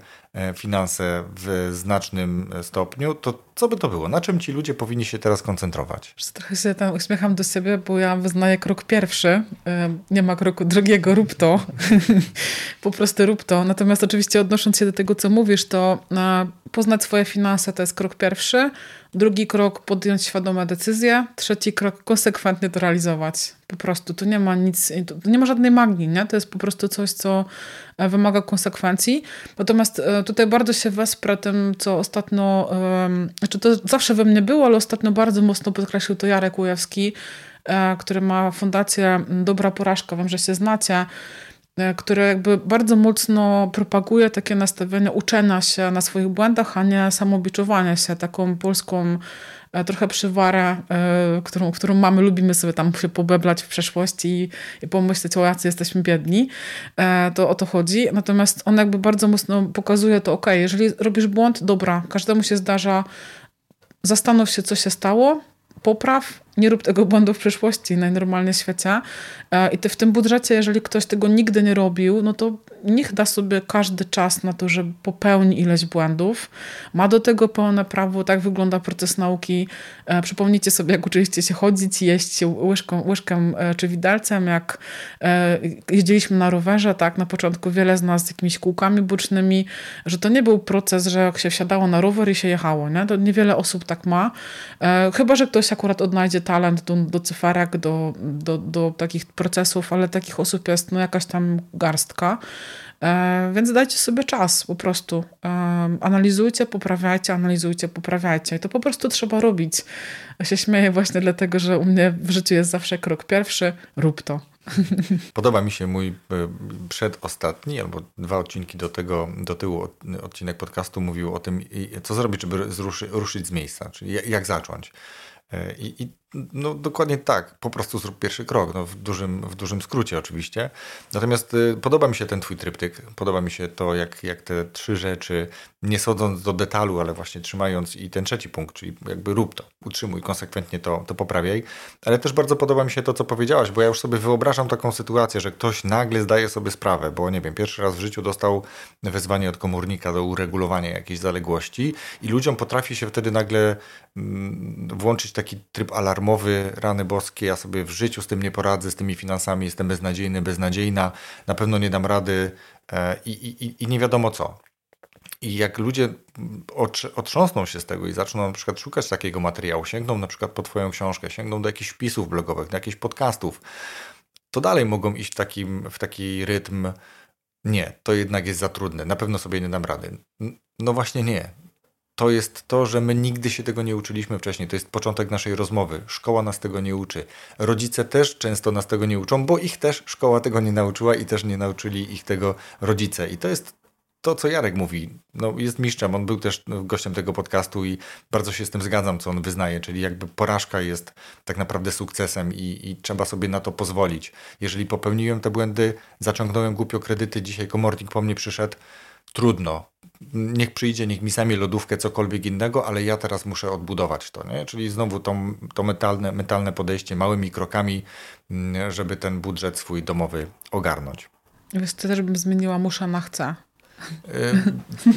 [SPEAKER 3] finanse w znacznym stopniu, to co by to było? Na czym ci ludzie powinni się teraz koncentrować?
[SPEAKER 1] Trochę się tam uśmiecham do siebie, bo ja wyznaję krok pierwszy. E, nie ma kroku drugiego, rób to. po prostu rób to. Natomiast oczywiście odnosząc się do tego, co mówisz, to e, poznać swoje finanse to jest krok pierwszy. Drugi krok podjąć świadome decyzje. Trzeci krok konsekwentnie to realizować. Po prostu tu nie ma nic, tu nie ma żadnej magii, nie? To jest po prostu coś, co wymaga konsekwencji. Natomiast tutaj bardzo się wesprę tym, co ostatnio, znaczy to zawsze we mnie było, ale ostatnio bardzo mocno podkreślił to Jarek Ujewski, e, który ma fundację Dobra Porażka, wiem, że się znacie, e, który jakby bardzo mocno propaguje takie nastawienie uczenia się na swoich błędach, a nie samobiczowania się taką polską E, trochę przywarę, e, którą, którą mamy, lubimy sobie tam się pobeblać w przeszłości i, i pomyśleć, o jacy jesteśmy biedni. E, to o to chodzi. Natomiast on jakby bardzo mocno pokazuje to, ok, jeżeli robisz błąd, dobra, każdemu się zdarza, zastanów się, co się stało, popraw, nie rób tego błędu w przyszłości najnormalniej w świecie. I ty w tym budżecie, jeżeli ktoś tego nigdy nie robił, no to niech da sobie każdy czas na to, że popełni ileś błędów. Ma do tego pełne prawo, tak wygląda proces nauki. E, przypomnijcie sobie, jak uczyliście się chodzić, jeść łyżką, e, czy widelcem, jak e, jeździliśmy na rowerze, tak, na początku wiele z nas z jakimiś kółkami bocznymi, że to nie był proces, że jak się wsiadało na rower i się jechało, nie? To niewiele osób tak ma. Chyba, że ktoś akurat odnajdzie talent do, do cyferek, do, do, do takich procesów, ale takich osób jest no, jakaś tam garstka. E, więc dajcie sobie czas po prostu. E, analizujcie, poprawiajcie, analizujcie, poprawiajcie. I to po prostu trzeba robić. Ja się śmieję właśnie dlatego, że u mnie w życiu jest zawsze krok pierwszy. Rób to.
[SPEAKER 3] Podoba mi się mój e, przedostatni, albo dwa odcinki do tego, do tyłu odcinek podcastu mówił o tym, co zrobić, żeby ruszyć z miejsca, czyli jak zacząć. I, I, no dokładnie tak, po prostu zrób pierwszy krok, no, w, dużym, w dużym skrócie oczywiście. Natomiast y, podoba mi się ten twój tryptyk, podoba mi się to, jak, jak te trzy rzeczy, nie sądząc do detalu, ale właśnie trzymając i ten trzeci punkt, czyli jakby rób to, utrzymuj, konsekwentnie to, to poprawiaj. Ale też bardzo podoba mi się to, co powiedziałaś, bo ja już sobie wyobrażam taką sytuację, że ktoś nagle zdaje sobie sprawę, bo nie wiem, pierwszy raz w życiu dostał wezwanie od komórnika do uregulowania jakiejś zaległości i ludziom potrafi się wtedy nagle mm, włączyć taki tryb alarmowy, rany boskie, ja sobie w życiu z tym nie poradzę, z tymi finansami, jestem beznadziejny, beznadziejna, na pewno nie dam rady e, i, i, i nie wiadomo co. I jak ludzie otrząsną się z tego i zaczną na przykład szukać takiego materiału, sięgną na przykład po Twoją książkę, sięgną do jakichś wpisów blogowych, do jakichś podcastów, to dalej mogą iść w, takim, w taki rytm. Nie, to jednak jest za trudne, na pewno sobie nie dam rady. No właśnie nie. To jest to, że my nigdy się tego nie uczyliśmy wcześniej. To jest początek naszej rozmowy. Szkoła nas tego nie uczy. Rodzice też często nas tego nie uczą, bo ich też szkoła tego nie nauczyła i też nie nauczyli ich tego rodzice. I to jest to, co Jarek mówi, no jest mistrzem, on był też gościem tego podcastu i bardzo się z tym zgadzam, co on wyznaje, czyli jakby porażka jest tak naprawdę sukcesem i, i trzeba sobie na to pozwolić. Jeżeli popełniłem te błędy, zaciągnąłem głupio kredyty, dzisiaj komornik po mnie przyszedł, trudno. Niech przyjdzie, niech mi sami lodówkę, cokolwiek innego, ale ja teraz muszę odbudować to, nie? Czyli znowu to, to metalne, metalne podejście małymi krokami, mm, żeby ten budżet swój domowy ogarnąć.
[SPEAKER 1] Wiesz, to też bym zmieniła muszę na chcę.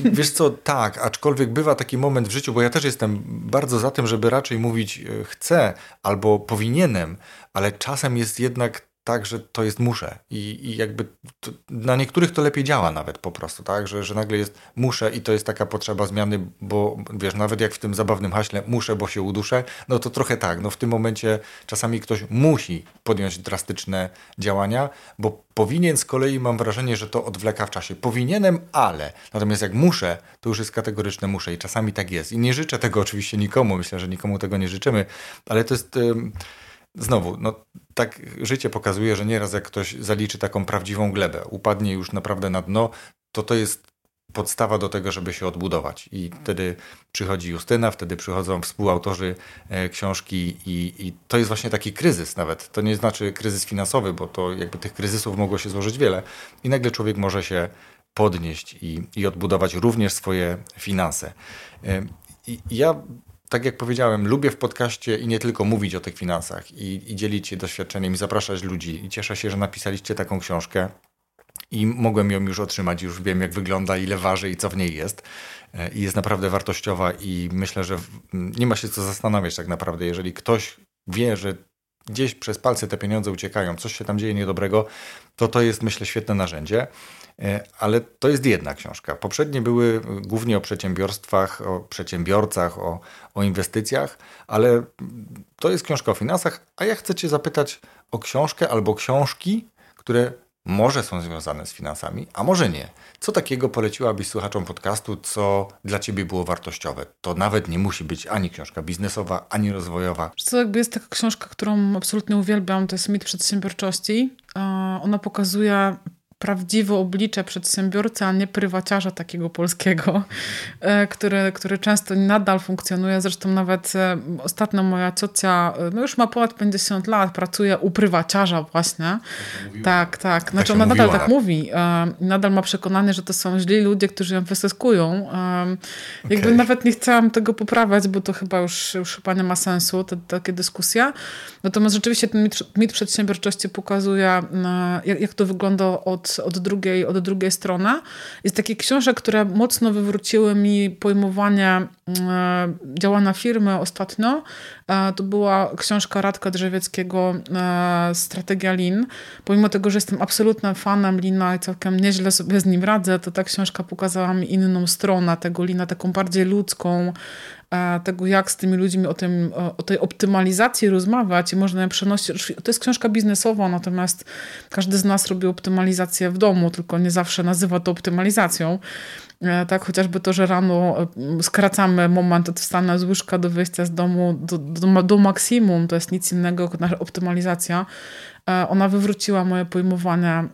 [SPEAKER 3] Wiesz co, tak, aczkolwiek bywa taki moment w życiu, bo ja też jestem bardzo za tym, żeby raczej mówić e, chcę albo powinienem, ale czasem jest jednak tak, że to jest muszę. I, i jakby to, na niektórych to lepiej działa nawet po prostu, tak? Że, że nagle jest muszę i to jest taka potrzeba zmiany, bo wiesz, nawet jak w tym zabawnym haśle muszę, bo się uduszę, no to trochę tak. No w tym momencie czasami ktoś musi podjąć drastyczne działania, bo powinien z kolei mam wrażenie, że to odwleka w czasie. Powinienem, ale. Natomiast jak muszę, to już jest kategoryczne muszę i czasami tak jest. I nie życzę tego oczywiście nikomu, myślę, że nikomu tego nie życzymy, ale to jest... Yy Znowu, no, tak życie pokazuje, że nieraz jak ktoś zaliczy taką prawdziwą glebę, upadnie już naprawdę na dno, to to jest podstawa do tego, żeby się odbudować. I wtedy przychodzi Justyna, wtedy przychodzą współautorzy e, książki i, i, to jest właśnie taki kryzys nawet. To nie znaczy kryzys finansowy, bo to jakby tych kryzysów mogło się złożyć wiele. I nagle człowiek może się podnieść i, i odbudować również swoje finanse. E, I ja tak jak powiedziałem, lubię w podcaście i nie tylko mówić o tych finansach i, i dzielić się doświadczeniem i zapraszać ludzi. I cieszę się, że napisaliście taką książkę i mogłem ją już otrzymać, już wiem jak wygląda, ile waży i co w niej jest. E, I jest naprawdę wartościowa i myślę, że nie ma się co zastanawiać tak naprawdę, jeżeli ktoś wie, że gdzieś przez palce te pieniądze uciekają, coś się tam dzieje niedobrego, to to jest myślę świetne narzędzie. E, ale to jest jedna książka. Poprzednie były głównie o przedsiębiorstwach, o przedsiębiorcach, o, o inwestycjach, ale to jest książka o finansach, a ja chcę Cię zapytać o książkę albo książki, które może są związane z finansami, a może nie. Co takiego poleciłabyś słuchaczom podcastu, co dla Ciebie było wartościowe? To nawet nie musi być ani książka biznesowa, ani rozwojowa.
[SPEAKER 1] To jakby jest taka książka, którą absolutnie uwielbiam, to jest Mit Przedsiębiorczości. Ona pokazuje prawdziwe oblicze przedsiębiorcy, a nie prywaciarza takiego polskiego, e, który, który często nadal funkcjonuje. Zresztą nawet e, ostatnio moja ciocia, e, no już ma ponad 50 lat, pracuje u prywaciarza właśnie. Tak, tak. Znaczy tak ona nadal tak mówi. Nadal ma przekonanie, że to są źli ludzie, którzy ją wysyskują. Jakby okay. nawet nie chciałam tego poprawiać, bo to chyba już, już chyba nie ma sensu, te, takie dyskusje. Natomiast rzeczywiście ten mit, mit przedsiębiorczości pokazuje, jak, jak to wygląda od od, drugiej, od drugiej strony. Jest takie książek, które mocno wywróciły mi pojmowanie e, działania firmy ostatnio. E, to była książka Radka Drzewieckiego e, Strategia Lin. Pomimo tego, że jestem absolutnym fanem Lina i całkiem nieźle sobie z nim radzę, to ta książka pokazała mi inną stronę tego Lina, taką bardziej ludzką, tego, jak z tymi ludźmi o, tym, o tej optymalizacji rozmawiać i można przenosić. To jest książka biznesowa, natomiast każdy z nas robi optymalizację w domu, tylko nie zawsze nazywa to optymalizacją. E, tak, chociażby to, że rano e, skracamy moment od wstania z łóżka do wyjścia z domu do, do, do maksimum, to jest nic innego jak nasza optymalizacja. E, ona wywróciła moje pojmowanie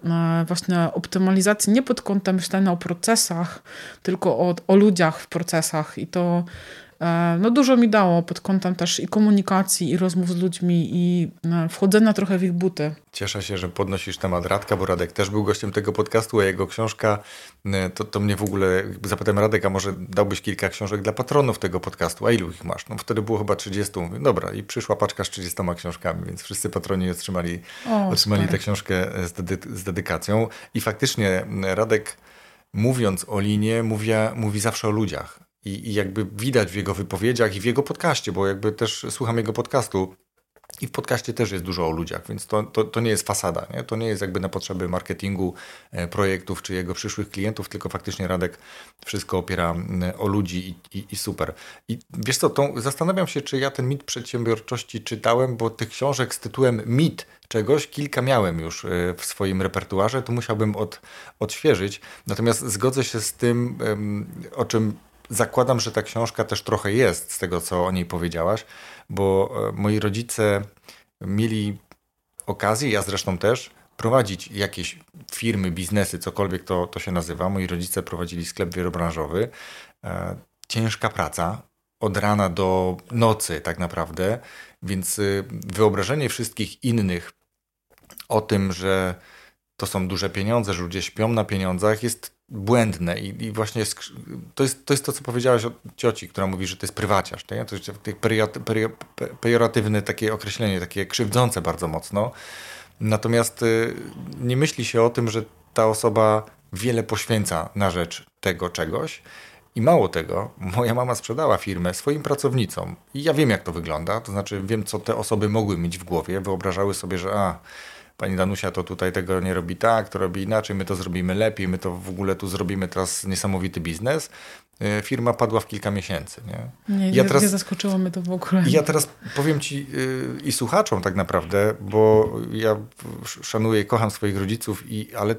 [SPEAKER 1] właśnie optymalizacji nie pod kątem myślenia o procesach, tylko o, o ludziach w procesach i to E, no dużo mi dało pod kątem też i komunikacji, i rozmów z ludźmi, i e, wchodzenia trochę w ich buty.
[SPEAKER 3] Cieszę się, że podnosisz temat Radka, bo Radek też był gościem tego podcastu, a jego książka, e, to, to mnie w ogóle, zapytałem Radek, a może dałbyś kilka książek dla patronów tego podcastu, a ilu ich masz? No wtedy było chyba 30, mówię, dobra i przyszła paczka z 30 książkami, więc wszyscy patroni otrzymali, o, otrzymali tę książkę z, dedy z dedykacją i faktycznie Radek mówiąc o linie, mówi, mówi zawsze o ludziach. I, I, jakby widać w jego wypowiedziach i w jego podcaście, bo jakby też słucham jego podcastu. I w podcaście też jest dużo o ludziach, więc to, to, to nie jest fasada. Nie? To nie jest jakby na potrzeby marketingu e, projektów czy jego przyszłych klientów, tylko faktycznie Radek wszystko opiera o ludzi i, i, i super. I wiesz co, tą, zastanawiam się, czy ja ten mit przedsiębiorczości czytałem, bo tych książek z tytułem mit czegoś kilka miałem już e, w swoim repertuarze, to musiałbym od, odświeżyć. Natomiast zgodzę się z tym, o czym zakładam, że ta książka też trochę jest z tego, co o niej powiedziałaś, bo e, moi rodzice mieli okazję, ja zresztą też, prowadzić jakieś firmy, biznesy, cokolwiek to, to się nazywa. Moi rodzice prowadzili sklep wielobranżowy. E, ciężka praca, od rana do nocy tak naprawdę, więc y, wyobrażenie wszystkich innych o tym, że to są duże pieniądze, że ludzie śpią na pieniądzach jest błędne i, i właśnie to, jest, to jest to, co powiedziałaś o cioci, która mówi, że to jest prywaciarz. Nie? To jest pejoratywne takie określenie, takie krzywdzące bardzo mocno. Natomiast y, nie myśli się o tym, że ta osoba wiele poświęca na rzecz tego czegoś. I mało tego, moja mama sprzedała firmę swoim pracownicom. I ja wiem, jak to wygląda. To znaczy, wiem, co te osoby mogły mieć w głowie. Wyobrażały sobie, że a, pani Danusia to tutaj tego nie robi tak, to robi inaczej, my to zrobimy lepiej, my to w ogóle tu zrobimy teraz niesamowity biznes. E, firma padła w kilka miesięcy. Nie,
[SPEAKER 1] nie, ja nie, teraz, nie zaskoczyło mnie to w ogóle.
[SPEAKER 3] Ja teraz powiem ci yy, i słuchaczom tak naprawdę, bo ja szanuję i kocham swoich rodziców, i, ale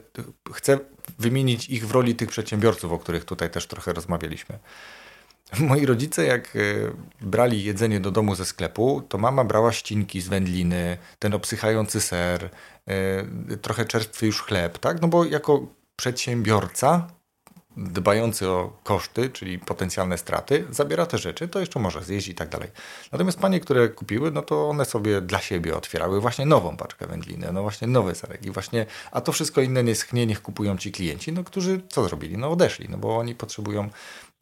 [SPEAKER 3] chcę wymienić ich w roli tych przedsiębiorców, o których tutaj też trochę rozmawialiśmy. Moi rodzice, jak e, brali jedzenie do domu ze sklepu, to mama brała ścinki z wędliny, ten obsychający ser, e, trochę czerstwy już chleb, tak? No bo jako przedsiębiorca dbający o koszty, czyli potencjalne straty, zabiera te rzeczy, to jeszcze może zjeść i tak dalej. Natomiast panie, które kupiły, no to one sobie dla siebie otwierały właśnie nową paczkę wędliny, no właśnie nowe serek właśnie, a to wszystko inne nie schnie, niech kupują ci klienci, no którzy co zrobili? No odeszli, no bo oni potrzebują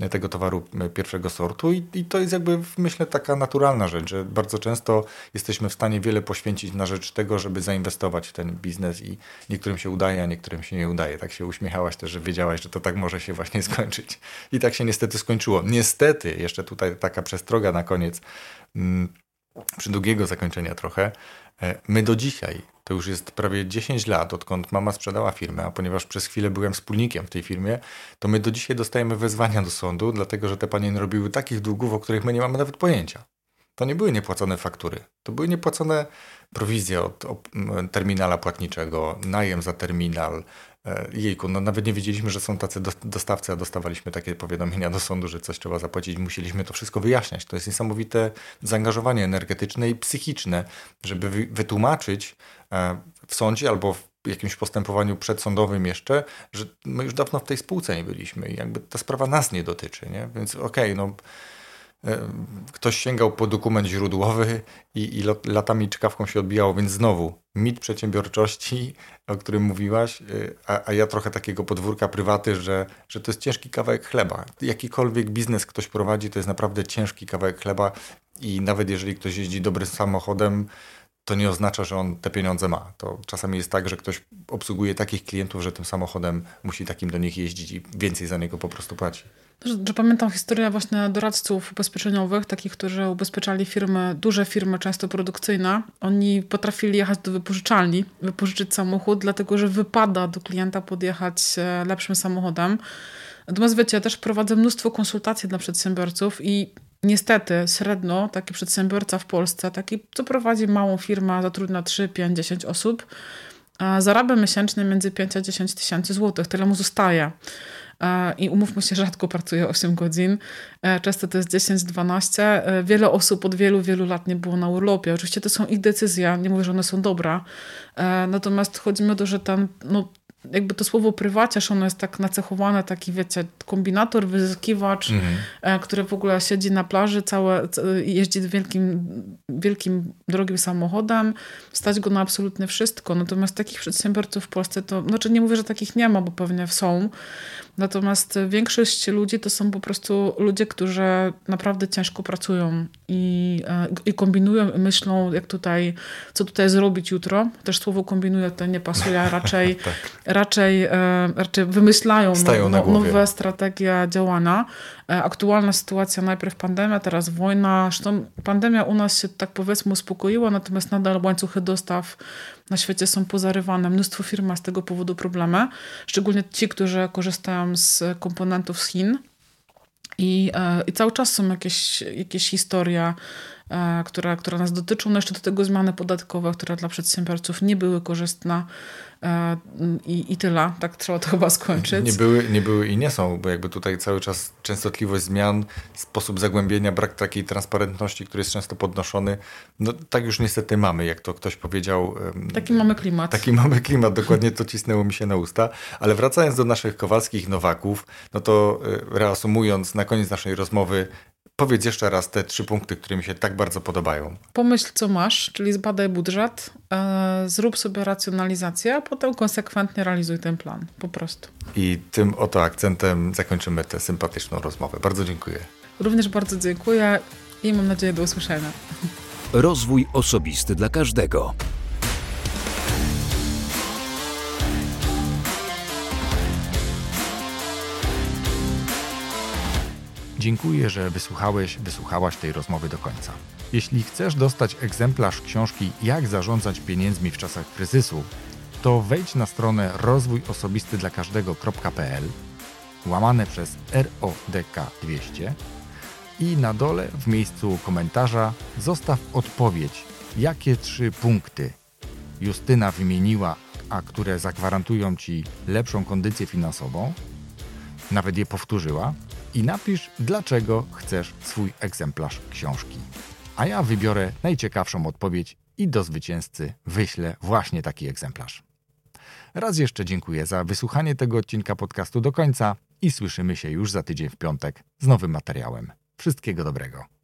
[SPEAKER 3] tego towaru pierwszego sortu i, i to jest jakby myślę taka naturalna rzecz, że bardzo często jesteśmy w stanie wiele poświęcić na rzecz tego, żeby zainwestować w ten biznes i niektórym się udaje, a niektórym się nie udaje. Tak się uśmiechałaś też, że wiedziałaś, że to tak może się właśnie skończyć. I tak się niestety skończyło. Niestety, jeszcze tutaj taka przestroga na koniec, mm, przy długiego zakończenia trochę, e, my do dzisiaj to już jest prawie 10 lat, odkąd mama sprzedała firmę, a ponieważ przez chwilę byłem wspólnikiem w tej firmie, to my do dzisiaj dostajemy wezwania do sądu, dlatego że te panie robiły takich długów, o których my nie mamy nawet pojęcia. To nie były niepłacone faktury, to były niepłacone prowizje od, terminala płatniczego, najem za terminal, E, jejku, no nawet nie wiedzieliśmy, że są tacy dostawcy, a dostawaliśmy takie powiadomienia do sądu, że coś trzeba zapłacić. Musieliśmy to wszystko wyjaśniać. To jest niesamowite zaangażowanie energetyczne i psychiczne, żeby wytłumaczyć w sądzie albo w jakimś postępowaniu przedsądowym jeszcze, że my już dawno w tej spółce nie byliśmy i jakby ta sprawa nas nie dotyczy, nie? Więc okej, okay, no E, ktoś sięgał po dokument źródłowy i, i latami czkawką się odbijało, więc znowu mit przedsiębiorczości, o którym mówiłaś, e, a, a, ja trochę takiego podwórka prywaty, że, że to jest ciężki kawałek chleba. Jakikolwiek biznes ktoś prowadzi, to jest naprawdę ciężki kawałek chleba i nawet jeżeli ktoś jeździ dobrym samochodem, to nie oznacza, że on te pieniądze ma. To czasami jest tak, że ktoś obsługuje takich klientów, że tym samochodem musi takim do nich jeździć i więcej za niego po prostu płaci.
[SPEAKER 1] Że, że, pamiętam historię właśnie doradców ubezpieczeniowych, takich, którzy ubezpieczali firmy, duże firmy, często produkcyjne. Oni potrafili jechać do wypożyczalni, wypożyczyć samochód, dlatego że wypada do klienta podjechać e, lepszym samochodem. Natomiast wiecie, ja też prowadzę mnóstwo konsultacji dla przedsiębiorców i niestety średnio taki przedsiębiorca w Polsce, taki, co prowadzi małą firmę, zatrudnia 3, 5, 10 osób, zarabia miesięcznie między 5 a 10 tysięcy złotych. Tyle mu zostaje. I umówmy się, rzadko pracuje 8 godzin. E, często to jest 10-12. E, wiele osób od wielu, wielu lat nie było na urlopie. Oczywiście to są ich decyzje, nie mówię, że one są dobre. E, natomiast chodzi mi o to, że ten, no, jakby to słowo prywaciarz, ono jest tak nacechowane, taki wiecie, kombinator, wyzyskiwacz, mhm. który w ogóle siedzi na plaży, całe, jeździ wielkim, wielkim, drogim samochodem, stać go na absolutnie wszystko. Natomiast takich przedsiębiorców w Polsce to, znaczy nie mówię, że takich nie ma, bo pewnie są, Natomiast większość ludzi to są po prostu ludzie, którzy naprawdę ciężko pracują i, e, i kombinują i myślą, jak tutaj, co tutaj zrobić jutro. Też słowo kombinują to nie pasuje, raczej, tak. Raczej, e, raczej wymyślają no, no, nowe strategie działania. E, aktualna sytuacja, najpierw pandemia, teraz wojna. Zresztą pandemia u nas się tak powiedzmy uspokoiła, natomiast nadal łańcuchy dostaw na świecie są pozarywane. Mnóstwo firm ma z tego powodu problemy, szczególnie ci, którzy korzystają z komponentów z Chin. I, e, i cały czas są jakieś, jakieś historie, które, które nas dotyczą. No jeszcze do tego zmiany podatkowe, które dla przedsiębiorców nie były korzystne. E, I, I tyle, tak trzeba to chyba skończyć.
[SPEAKER 3] Nie były, nie były i nie są, bo jakby tutaj cały czas częstotliwość zmian, sposób zagłębienia, brak takiej transparentności, który jest często podnoszony, no tak już niestety mamy, jak to ktoś powiedział.
[SPEAKER 1] Taki mamy klimat.
[SPEAKER 3] Taki mamy klimat, dokładnie to cisnęło mi się na usta. Ale wracając do naszych Kowalskich Nowaków, no to e, reasumując, na koniec naszej rozmowy, Powiedz jeszcze raz te trzy punkty, które mi się tak bardzo podobają.
[SPEAKER 1] Pomyśl, co masz, czyli zbadaj budżet, e, zrób sobie racjonalizację, a potem konsekwentnie realizuj ten plan. Po prostu.
[SPEAKER 3] I tym oto akcentem zakończymy tę sympatyczną rozmowę. Bardzo dziękuję.
[SPEAKER 1] Również bardzo dziękuję i mam nadzieję do usłyszenia.
[SPEAKER 2] Rozwój osobisty dla każdego.
[SPEAKER 3] Dziękuję, że wysłuchałeś, wysłuchałaś tej rozmowy do końca. Jeśli chcesz dostać egzemplarz książki Jak zarządzać pieniędzmi w czasach kryzysu, to wejdź na stronę rozwójosobistydlakażdego.pl łamane przez RODK 200 i na dole w miejscu komentarza zostaw odpowiedź, jakie trzy punkty Justyna wymieniła, a które zagwarantują Ci lepszą kondycję finansową, nawet je powtórzyła, i napisz, dlaczego chcesz swój egzemplarz książki. A ja wybiorę najciekawszą odpowiedź i do zwycięzcy wyślę właśnie taki egzemplarz. Raz jeszcze dziękuję za wysłuchanie tego odcinka podcastu do końca i słyszymy się już za tydzień w piątek z nowym materiałem. Wszystkiego dobrego.